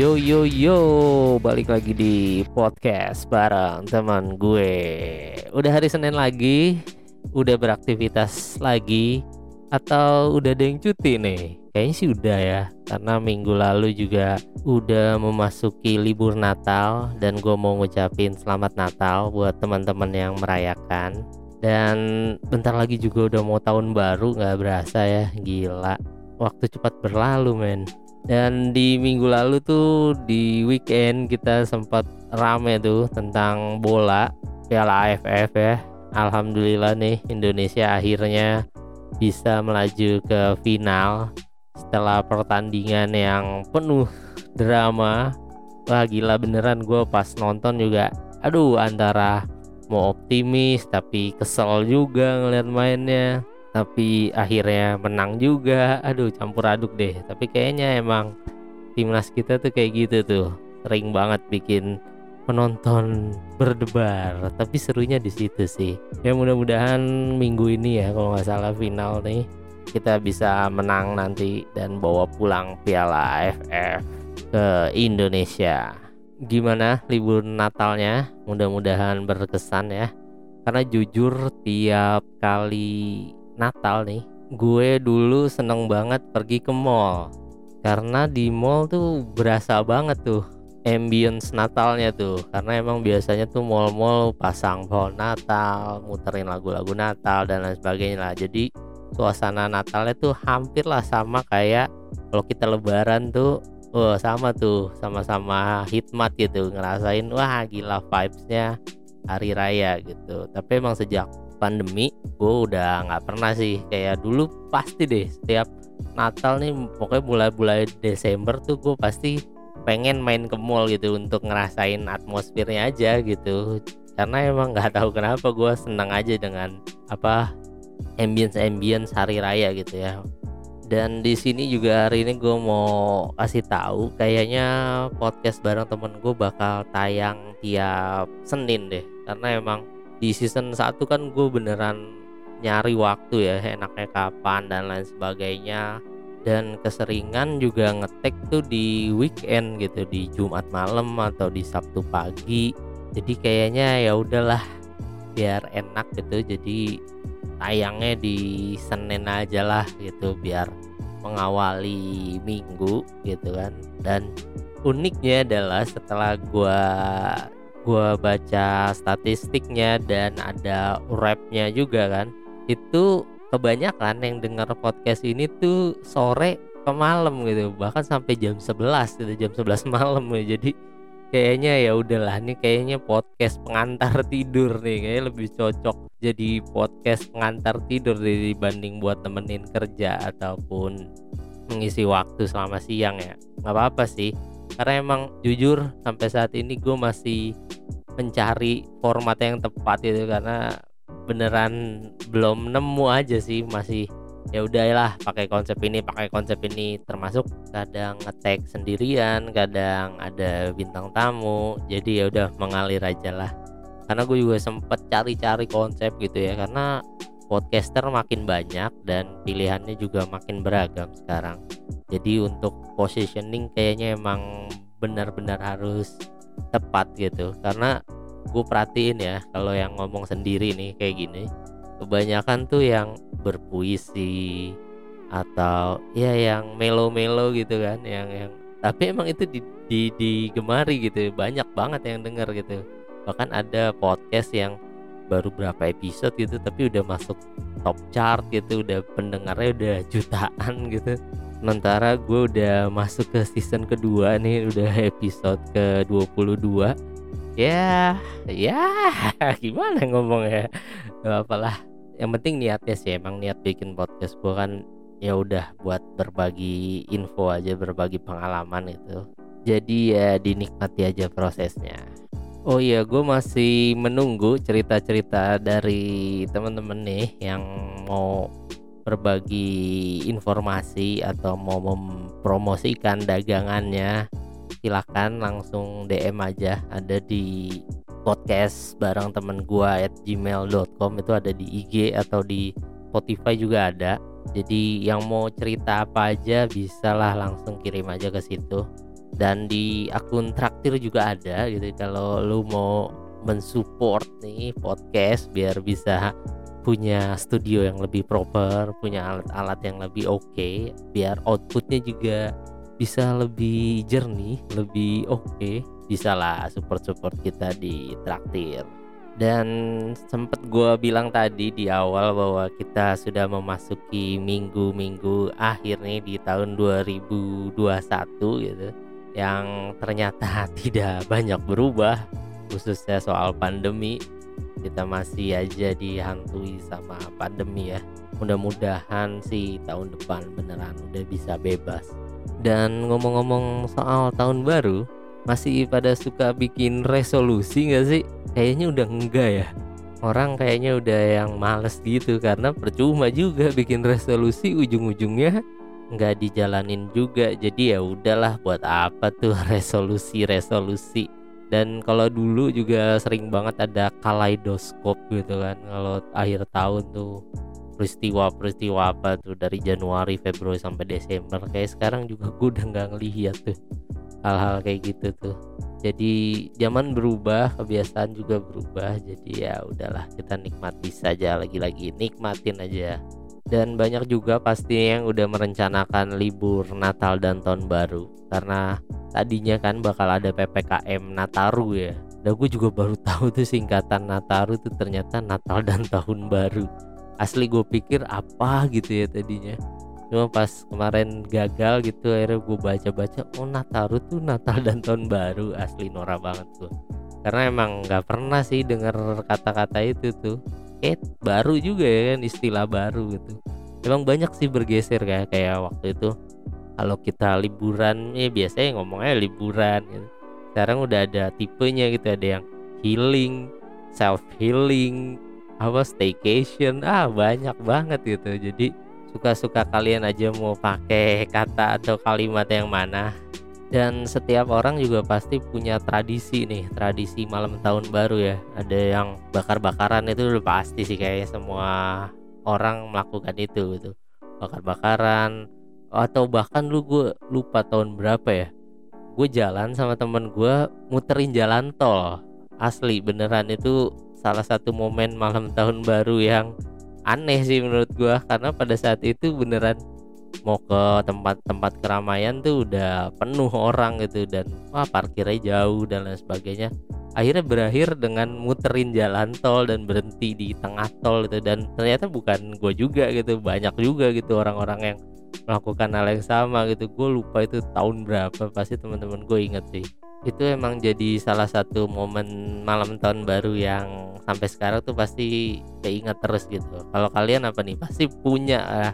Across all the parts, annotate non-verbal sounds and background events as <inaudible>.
Yo yo yo, balik lagi di podcast bareng teman gue. Udah hari Senin lagi, udah beraktivitas lagi, atau udah ada yang cuti nih? Kayaknya sih udah ya, karena minggu lalu juga udah memasuki libur Natal dan gue mau ngucapin selamat Natal buat teman-teman yang merayakan. Dan bentar lagi juga udah mau tahun baru nggak berasa ya, gila. Waktu cepat berlalu men dan di minggu lalu tuh di weekend kita sempat rame tuh tentang bola Piala AFF ya. Alhamdulillah nih Indonesia akhirnya bisa melaju ke final setelah pertandingan yang penuh drama. Wah gila beneran gue pas nonton juga aduh antara mau optimis tapi kesel juga ngeliat mainnya tapi akhirnya menang juga. Aduh campur aduk deh. Tapi kayaknya emang timnas kita tuh kayak gitu tuh. Sering banget bikin penonton berdebar. Tapi serunya di situ sih. Ya mudah-mudahan minggu ini ya kalau nggak salah final nih kita bisa menang nanti dan bawa pulang piala AFF ke Indonesia. Gimana libur Natalnya? Mudah-mudahan berkesan ya. Karena jujur tiap kali Natal nih gue dulu seneng banget pergi ke mall. Karena di mall tuh berasa banget tuh ambience Natalnya tuh. Karena emang biasanya tuh mall-mall pasang pohon Natal muterin lagu-lagu Natal dan lain sebagainya lah. Jadi suasana Natalnya tuh hampir lah sama kayak kalau kita lebaran tuh oh sama tuh sama-sama hikmat gitu. Ngerasain wah gila vibesnya hari raya gitu. Tapi emang sejak pandemi gue udah nggak pernah sih. Kayak dulu pasti deh setiap Natal nih pokoknya mulai-mulai Desember tuh gue pasti pengen main ke mall gitu untuk ngerasain atmosfernya aja gitu. Karena emang nggak tahu kenapa gue senang aja dengan apa ambience ambience hari raya gitu ya. Dan di sini juga hari ini gue mau kasih tahu kayaknya podcast bareng temen gue bakal tayang tiap Senin deh. Karena emang di season 1 kan gue beneran nyari waktu ya enaknya kapan dan lain sebagainya. Dan keseringan juga ngetek tuh di weekend gitu di Jumat malam atau di Sabtu pagi. Jadi kayaknya ya udahlah biar enak gitu. Jadi tayangnya di Senin aja lah gitu biar mengawali minggu gitu kan. Dan uniknya adalah setelah gua gue baca statistiknya dan ada rapnya juga kan itu kebanyakan yang dengar podcast ini tuh sore ke malam gitu bahkan sampai jam 11 gitu jam 11 malam ya. Jadi kayaknya ya udahlah nih kayaknya podcast pengantar tidur nih kayaknya lebih cocok jadi podcast pengantar tidur dibanding buat temenin kerja ataupun mengisi waktu selama siang ya. Nggak apa-apa sih karena emang jujur sampai saat ini gue masih mencari format yang tepat itu karena beneran belum nemu aja sih masih ya udahlah pakai konsep ini pakai konsep ini. Termasuk kadang ngetek sendirian kadang ada bintang tamu. Jadi ya udah mengalir aja lah. Karena gue juga sempet cari-cari konsep gitu ya karena podcaster makin banyak dan pilihannya juga makin beragam sekarang jadi untuk positioning kayaknya emang benar-benar harus tepat gitu. Karena gue perhatiin ya kalau yang ngomong sendiri nih kayak gini kebanyakan tuh yang berpuisi atau ya yang melo-melo gitu kan yang yang tapi emang itu di, di digemari gitu banyak banget yang denger gitu. Bahkan ada podcast yang baru berapa episode gitu tapi udah masuk top chart gitu udah pendengarnya udah jutaan gitu sementara gue udah masuk ke season kedua nih udah episode ke 22 ya ya <laughs> gimana ngomong ya gak apalah. Yang penting niatnya sih emang niat bikin podcast gue kan ya udah buat berbagi info aja berbagi pengalaman itu jadi ya dinikmati aja prosesnya. Oh iya gue masih menunggu cerita-cerita dari temen-temen nih yang mau berbagi informasi atau mau mempromosikan dagangannya silahkan langsung DM aja. Ada di podcast bareng temen gua at gmail.com itu ada di IG atau di Spotify juga ada. Jadi yang mau cerita apa aja bisalah langsung kirim aja ke situ. Dan di akun traktir juga ada gitu. Kalau lu mau mensupport nih podcast biar bisa punya studio yang lebih proper, punya alat-alat yang lebih oke, okay, biar outputnya juga bisa lebih jernih, lebih oke, okay, bisa lah support-support kita di traktir. Dan sempat gue bilang tadi di awal bahwa kita sudah memasuki minggu-minggu akhir nih di tahun 2021 gitu, yang ternyata <laughs> tidak banyak berubah, khususnya soal pandemi kita masih aja dihantui sama pandemi ya. Mudah-mudahan sih tahun depan beneran udah bisa bebas. Dan ngomong-ngomong soal tahun baru masih pada suka bikin resolusi gak sih? Kayaknya udah enggak ya. Orang kayaknya udah yang males gitu karena percuma juga bikin resolusi ujung-ujungnya. Nggak dijalanin juga jadi ya udahlah buat apa tuh <laughs> resolusi resolusi dan kalau dulu juga sering banget ada kaleidoskop gitu kan. Kalau akhir tahun tuh peristiwa-peristiwa apa tuh dari Januari Februari sampai Desember kayak sekarang juga gue udah nggak ngelihat tuh hal-hal kayak gitu tuh. Jadi zaman berubah kebiasaan juga berubah. Jadi ya udahlah kita nikmati saja. Lagi-lagi nikmatin aja dan banyak juga pasti yang udah merencanakan libur Natal dan Tahun Baru. Karena tadinya kan bakal ada PPKM Nataru ya. Dan gue juga baru tahu tuh singkatan Nataru tuh ternyata Natal dan Tahun Baru. Asli gue pikir apa gitu ya tadinya. Cuma pas kemarin gagal gitu akhirnya gue baca-baca oh Nataru tuh Natal dan Tahun Baru. Asli Nora banget tuh karena emang nggak pernah sih dengar kata-kata itu tuh eh baru juga ya kan istilah baru gitu. Emang banyak sih bergeser kayak kayak waktu itu. Kalau kita liburan ya biasanya ngomongnya liburan gitu. sekarang udah ada tipenya gitu ada yang healing self healing apa staycation. Ah banyak banget gitu. Jadi suka-suka kalian aja mau pakai kata atau kalimat yang mana dan setiap orang juga pasti punya tradisi nih tradisi malam tahun baru ya. Ada yang bakar-bakaran itu udah pasti sih kayaknya semua orang melakukan itu gitu. Bakar-bakaran atau bahkan lu gue lupa tahun berapa ya. Gue jalan sama temen gue muterin jalan tol. Asli beneran itu salah satu momen malam tahun baru yang aneh sih menurut gue karena pada saat itu beneran mau ke tempat-tempat keramaian tuh udah penuh orang gitu dan wah parkirnya jauh dan lain sebagainya. Akhirnya berakhir dengan muterin jalan tol dan berhenti di tengah tol gitu dan ternyata bukan gue juga gitu banyak juga gitu orang-orang yang melakukan hal yang sama gitu. Gue lupa itu tahun berapa pasti teman-teman gue inget sih. Itu emang jadi salah satu momen malam tahun baru yang sampai sekarang tuh pasti keinget terus gitu. Kalau kalian apa nih? Pasti punya uh,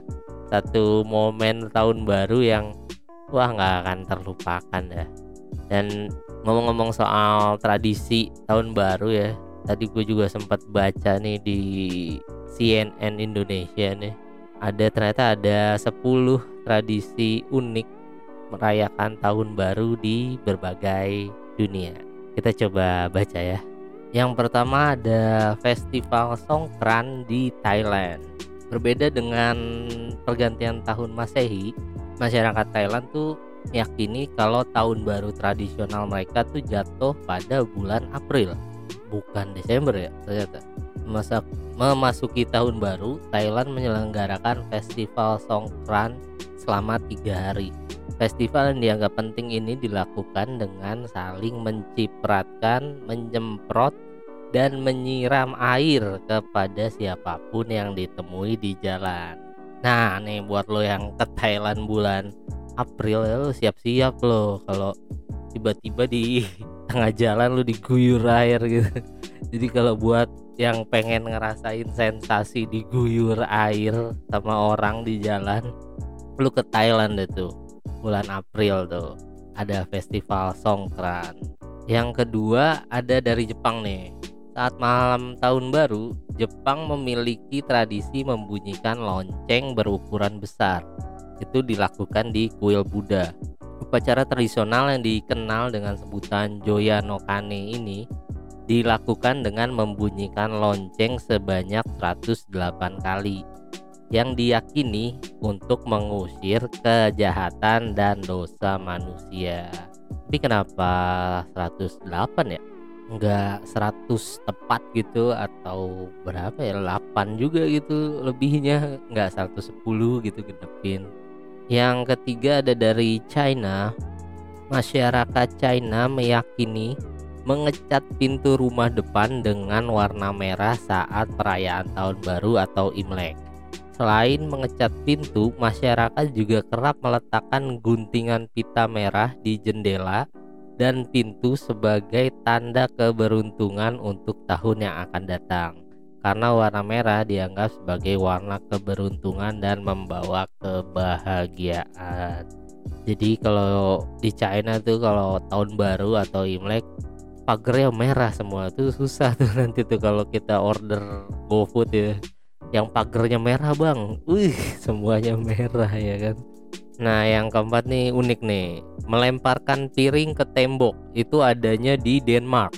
satu momen tahun baru yang wah nggak akan terlupakan ya. Dan ngomong-ngomong soal tradisi tahun baru ya tadi gue juga sempat baca nih di CNN Indonesia nih. Ada ternyata ada 10 tradisi unik merayakan tahun baru di berbagai dunia. Kita coba baca ya. Yang pertama ada festival Songkran di Thailand Berbeda dengan pergantian tahun Masehi, masyarakat Thailand tuh yakini kalau tahun baru tradisional mereka tuh jatuh pada bulan April, bukan Desember ya ternyata. Masak, memasuki tahun baru, Thailand menyelenggarakan festival Songkran selama tiga hari. Festival yang dianggap penting ini dilakukan dengan saling mencipratkan, menyemprot, dan menyiram air kepada siapa pun yang ditemui di jalan. Nah, nih buat lo yang ke Thailand bulan April ya lo siap-siap lo kalau tiba-tiba di <laughs> tengah jalan lo diguyur air gitu. <laughs> Jadi kalau buat yang pengen ngerasain sensasi diguyur air sama orang di jalan, lu ke Thailand deh tuh bulan April tuh ada festival Songkran. Yang kedua ada dari Jepang nih saat malam tahun baru, Jepang memiliki tradisi membunyikan lonceng berukuran besar. Itu dilakukan di kuil Buddha. Upacara tradisional yang dikenal dengan sebutan Joya no Kane ini dilakukan dengan membunyikan lonceng sebanyak 108 kali yang diyakini untuk mengusir kejahatan dan dosa manusia. Tapi kenapa 108 ya? Enggak 100 tepat gitu atau berapa ya 8 juga gitu lebihnya enggak 110 gitu genepin yang ketiga ada dari China. Masyarakat China meyakini mengecat pintu rumah depan dengan warna merah saat perayaan tahun baru atau Imlek. Selain mengecat pintu, masyarakat juga kerap meletakkan guntingan pita merah di jendela dan pintu sebagai tanda keberuntungan untuk tahun yang akan datang. Karena warna merah dianggap sebagai warna keberuntungan dan membawa kebahagiaan. Jadi kalau di China tuh kalau tahun baru atau Imlek pagernya merah semua tuh susah tuh <laughs> nanti tuh kalau kita order GoFood ya yang pagernya merah bang wih semuanya merah ya kan nah yang keempat nih unik nih. Melemparkan piring ke tembok itu adanya di Denmark.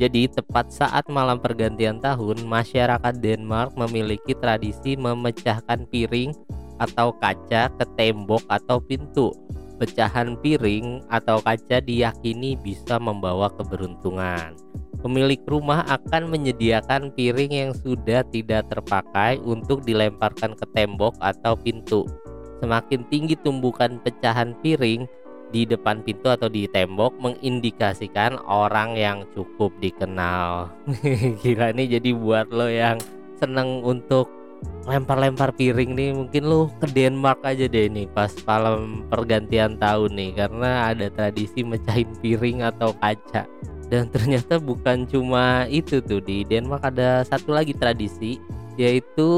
Jadi tepat saat malam pergantian tahun masyarakat Denmark memiliki tradisi memecahkan piring atau kaca ke tembok atau pintu. Pecahan piring atau kaca diyakini bisa membawa keberuntungan. Pemilik rumah akan menyediakan piring yang sudah tidak terpakai untuk dilemparkan ke tembok atau pintu. Semakin tinggi tumbukan pecahan piring di depan pintu atau di tembok mengindikasikan orang yang cukup dikenal. <laughs> Gila nih jadi buat lo yang seneng untuk lempar-lempar piring nih mungkin lo ke Denmark aja deh nih pas malam pergantian tahun nih karena ada tradisi mecahin piring atau kaca dan ternyata bukan cuma itu tuh di Denmark ada satu lagi tradisi yaitu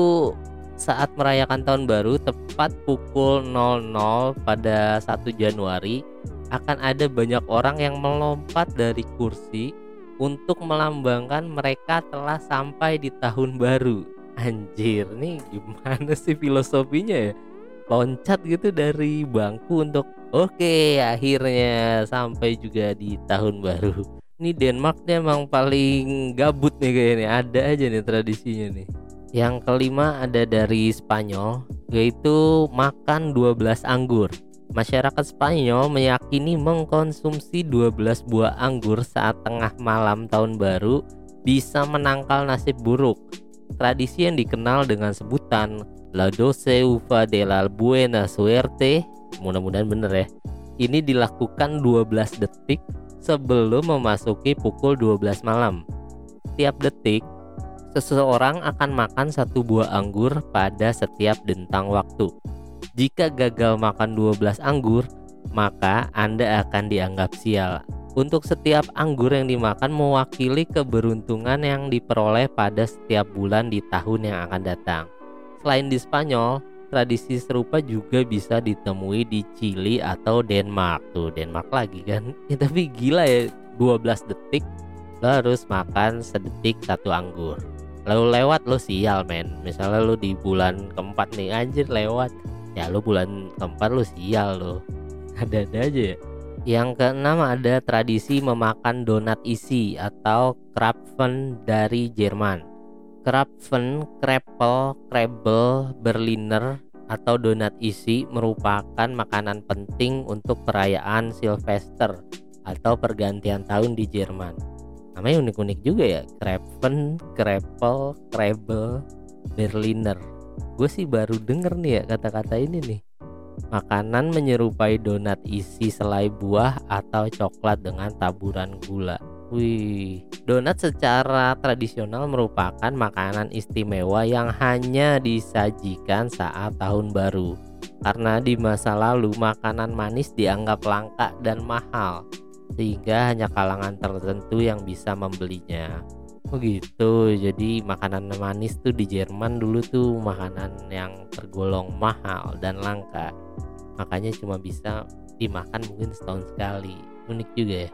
saat merayakan tahun baru tepat pukul 00 pada 1 Januari akan ada banyak orang yang melompat dari kursi untuk melambangkan mereka telah sampai di tahun baru. Anjir nih gimana sih filosofinya ya? Loncat gitu dari bangku untuk oke okay, akhirnya sampai juga di tahun baru. Ini Denmark nih emang paling gabut nih kayaknya ada aja nih tradisinya nih yang kelima ada dari Spanyol yaitu makan 12 anggur Masyarakat Spanyol meyakini mengkonsumsi 12 buah anggur saat tengah malam tahun baru bisa menangkal nasib buruk. Tradisi yang dikenal dengan sebutan La Doce Uva de la Buena Suerte, mudah-mudahan bener ya. Ini dilakukan 12 detik sebelum memasuki pukul 12 malam. Setiap detik, seseorang akan makan satu buah anggur pada setiap dentang waktu. Jika gagal makan 12 anggur, maka Anda akan dianggap sial. Untuk setiap anggur yang dimakan mewakili keberuntungan yang diperoleh pada setiap bulan di tahun yang akan datang. Selain di Spanyol, tradisi serupa juga bisa ditemui di Chili atau Denmark tuh Denmark lagi kan <laughs> ya, tapi gila ya 12 detik lo harus makan sedetik satu anggur lalu lewat lo sial men. Misalnya lo di bulan keempat nih anjir lewat. Ya lo bulan keempat lo sial lo ada-ada aja ya? Yang keenam ada tradisi memakan donat isi atau Krapfen dari Jerman. Krapfen, Krepel, Krebel, Berliner, atau donat isi merupakan makanan penting untuk perayaan Sylvester atau pergantian tahun di Jerman. Namanya unik-unik juga ya, Krapfen, Krepel, Krebel, Berliner. Gue sih baru denger nih ya kata-kata ini nih. Makanan menyerupai donat isi selai buah atau coklat dengan taburan gula. Wih, donat secara tradisional merupakan makanan istimewa yang hanya disajikan saat tahun baru. Karena di masa lalu makanan manis dianggap langka dan mahal, sehingga hanya kalangan tertentu yang bisa membelinya. Begitu, jadi makanan manis tuh di Jerman dulu tuh makanan yang tergolong mahal dan langka. Makanya cuma bisa dimakan mungkin setahun sekali. Unik juga ya.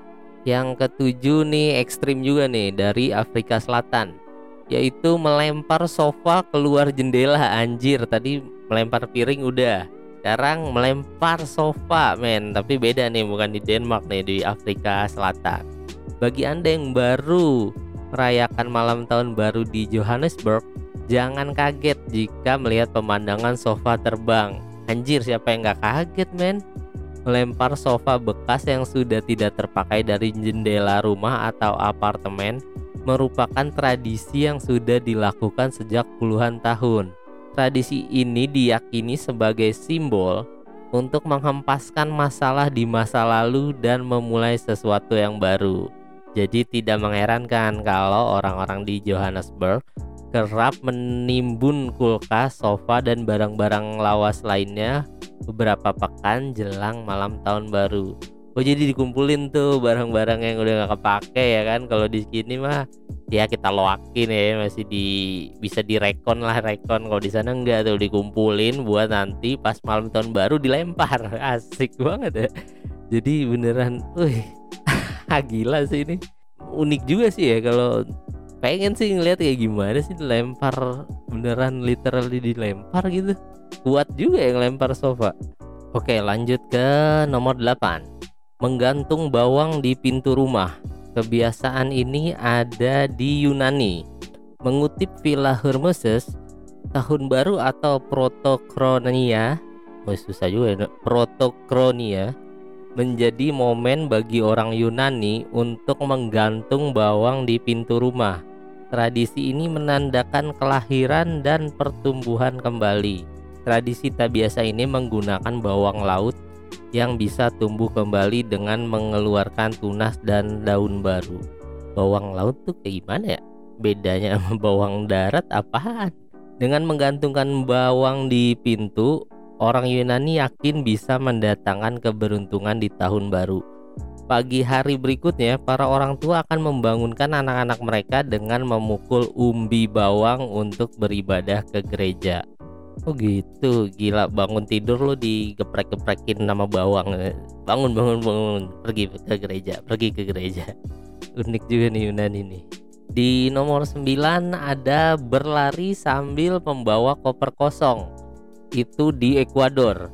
Yang ketujuh nih ekstrim juga nih dari Afrika Selatan yaitu melempar sofa keluar jendela anjir tadi melempar piring udah sekarang melempar sofa men. Tapi beda nih bukan di Denmark nih di Afrika Selatan. Bagi anda yang baru merayakan malam tahun baru di Johannesburg jangan kaget jika melihat pemandangan sofa terbang. Anjir siapa yang nggak kaget men? Melempar sofa bekas yang sudah tidak terpakai dari jendela rumah atau apartemen merupakan tradisi yang sudah dilakukan sejak puluhan tahun. Tradisi ini diyakini sebagai simbol untuk menghempaskan masalah di masa lalu dan memulai sesuatu yang baru. Jadi tidak mengherankan kalau orang-orang di Johannesburg kerap menimbun kulkas, sofa, dan barang-barang lawas lainnya beberapa pekan jelang malam tahun baru oh jadi dikumpulin tuh barang-barang yang udah gak kepake ya kan? Kalau di sini mah ya kita loakin ya masih di bisa direkon lah rekon. Kalau di sana enggak tuh dikumpulin buat nanti pas malam tahun baru dilempar. <laughs> Asik banget ya. Jadi beneran wih <laughs> gila sih ini. Unik juga sih ya kalau pengen sih ngeliat kayak gimana sih dilempar beneran literally dilempar gitu. Kuat juga yang lempar sofa. Oke lanjut ke nomor 8 menggantung bawang di pintu rumah. Kebiasaan ini ada di Yunani. Mengutip Villa Hermeses, tahun baru atau Protokronia, oh susah juga ya, Protokronia menjadi momen bagi orang Yunani untuk menggantung bawang di pintu rumah. Tradisi ini menandakan kelahiran dan pertumbuhan kembali. Tradisi tak biasa ini menggunakan bawang laut yang bisa tumbuh kembali dengan mengeluarkan tunas dan daun baru. Bawang laut tuh kayak gimana ya? Bedanya sama <laughs> bawang darat apaan? Dengan menggantungkan bawang di pintu, orang Yunani yakin bisa mendatangkan keberuntungan di tahun baru. Pagi hari berikutnya, para orang tua akan membangunkan anak-anak mereka dengan memukul umbi bawang untuk beribadah ke gereja. Oh gitu, gila bangun tidur lo digeprek-geprekin nama bawang. Bangun, bangun, bangun, pergi ke gereja, pergi ke gereja. Unik juga nih Yunani ini. Di nomor 9 ada berlari sambil membawa koper kosong. Itu di Ekuador.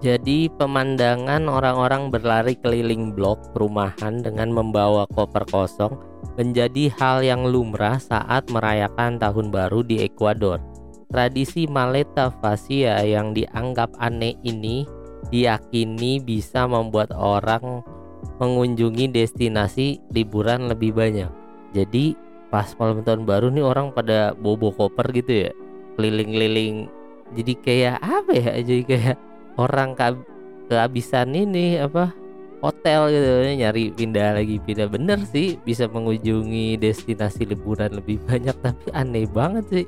Jadi pemandangan orang-orang berlari keliling blok perumahan dengan membawa koper kosong menjadi hal yang lumrah saat merayakan tahun baru di Ekuador Tradisi Maleta Fasia yang dianggap aneh ini diyakini bisa membuat orang mengunjungi destinasi liburan lebih banyak. Jadi pas malam tahun baru nih orang pada bobo koper gitu ya, keliling-keliling. Jadi kayak apa ya? Jadi kayak orang ke kehabisan ini apa hotel gitu nyari pindah lagi pindah bener sih bisa mengunjungi destinasi liburan lebih banyak tapi aneh banget sih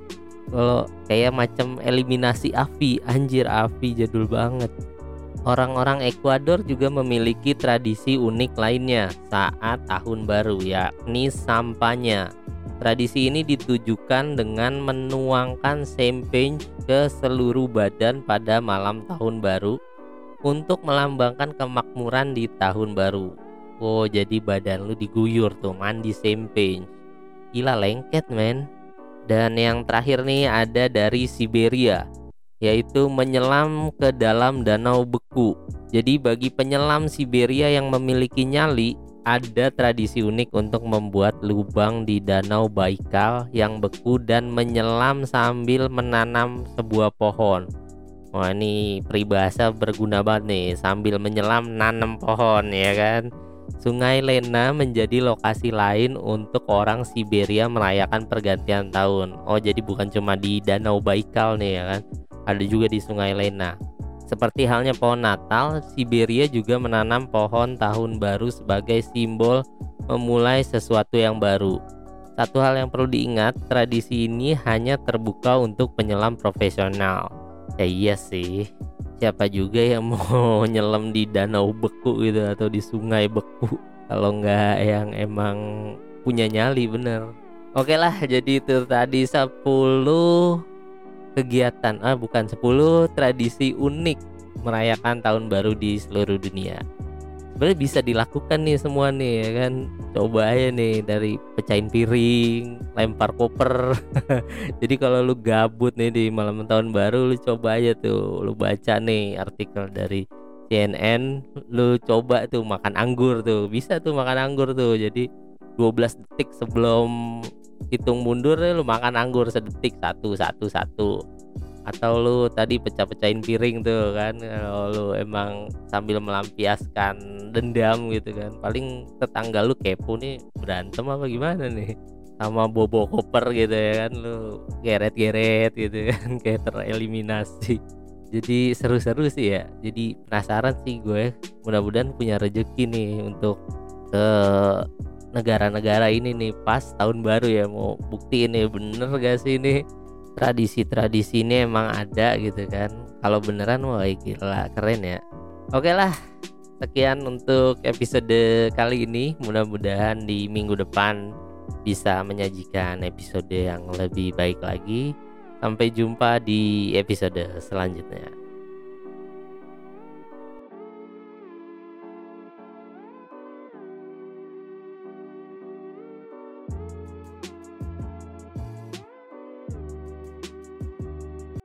kalau kayak macam eliminasi Avi anjir Avi jadul banget Orang-orang Ekuador juga memiliki tradisi unik lainnya saat tahun baru yakni sampahnya. Tradisi ini ditujukan dengan menuangkan champagne ke seluruh badan pada malam tahun baru untuk melambangkan kemakmuran di tahun baru. Oh, jadi badan lu diguyur tuh mandi champagne. Gila lengket, men. Dan yang terakhir nih ada dari Siberia yaitu menyelam ke dalam danau beku. Jadi bagi penyelam Siberia yang memiliki nyali ada tradisi unik untuk membuat lubang di danau Baikal yang beku dan menyelam sambil menanam sebuah pohon. Wah ini peribahasa berguna banget nih sambil menyelam nanam pohon ya kan. Sungai Lena menjadi lokasi lain untuk orang Siberia merayakan pergantian tahun. Oh, jadi bukan cuma di Danau Baikal nih ya kan. Ada juga di Sungai Lena. Seperti halnya pohon Natal, Siberia juga menanam pohon tahun baru sebagai simbol memulai sesuatu yang baru. Satu hal yang perlu diingat, tradisi ini hanya terbuka untuk penyelam profesional. Ya iya sih, siapa juga yang <laughs> mau nyelam di danau beku gitu atau di sungai beku. Kalau nggak yang emang punya nyali bener. Oke lah jadi itu tadi 10 kegiatan ah bukan 10 tradisi unik merayakan tahun baru di seluruh dunia sebenarnya bisa dilakukan nih semua nih ya kan? Coba aja nih dari pecahin piring lempar koper. <laughs> Jadi kalau lu gabut nih di malam tahun baru lu coba aja tuh. Lu baca nih artikel dari CNN lu coba tuh makan anggur tuh. Bisa tuh makan anggur tuh. Jadi 12 detik sebelum hitung mundur lu makan anggur sedetik. Satu satu satu atau lu tadi pecah-pecahin piring tuh kan kalau lu emang sambil melampiaskan dendam gitu kan. Paling tetangga lu kepo nih berantem apa gimana nih? Sama bobo koper gitu ya kan lu geret-geret gitu kan <laughs> kayak tereliminasi. Jadi seru-seru sih ya. Jadi penasaran sih gue mudah-mudahan punya rezeki nih untuk ke negara-negara ini nih pas tahun baru ya. Mau bukti ini bener gak sih ini tradisi-tradisi ini emang ada gitu kan. Kalau beneran wah gila keren ya. Oke lah sekian untuk episode kali ini. Mudah-mudahan di minggu depan bisa menyajikan episode yang lebih baik lagi. Sampai jumpa di episode selanjutnya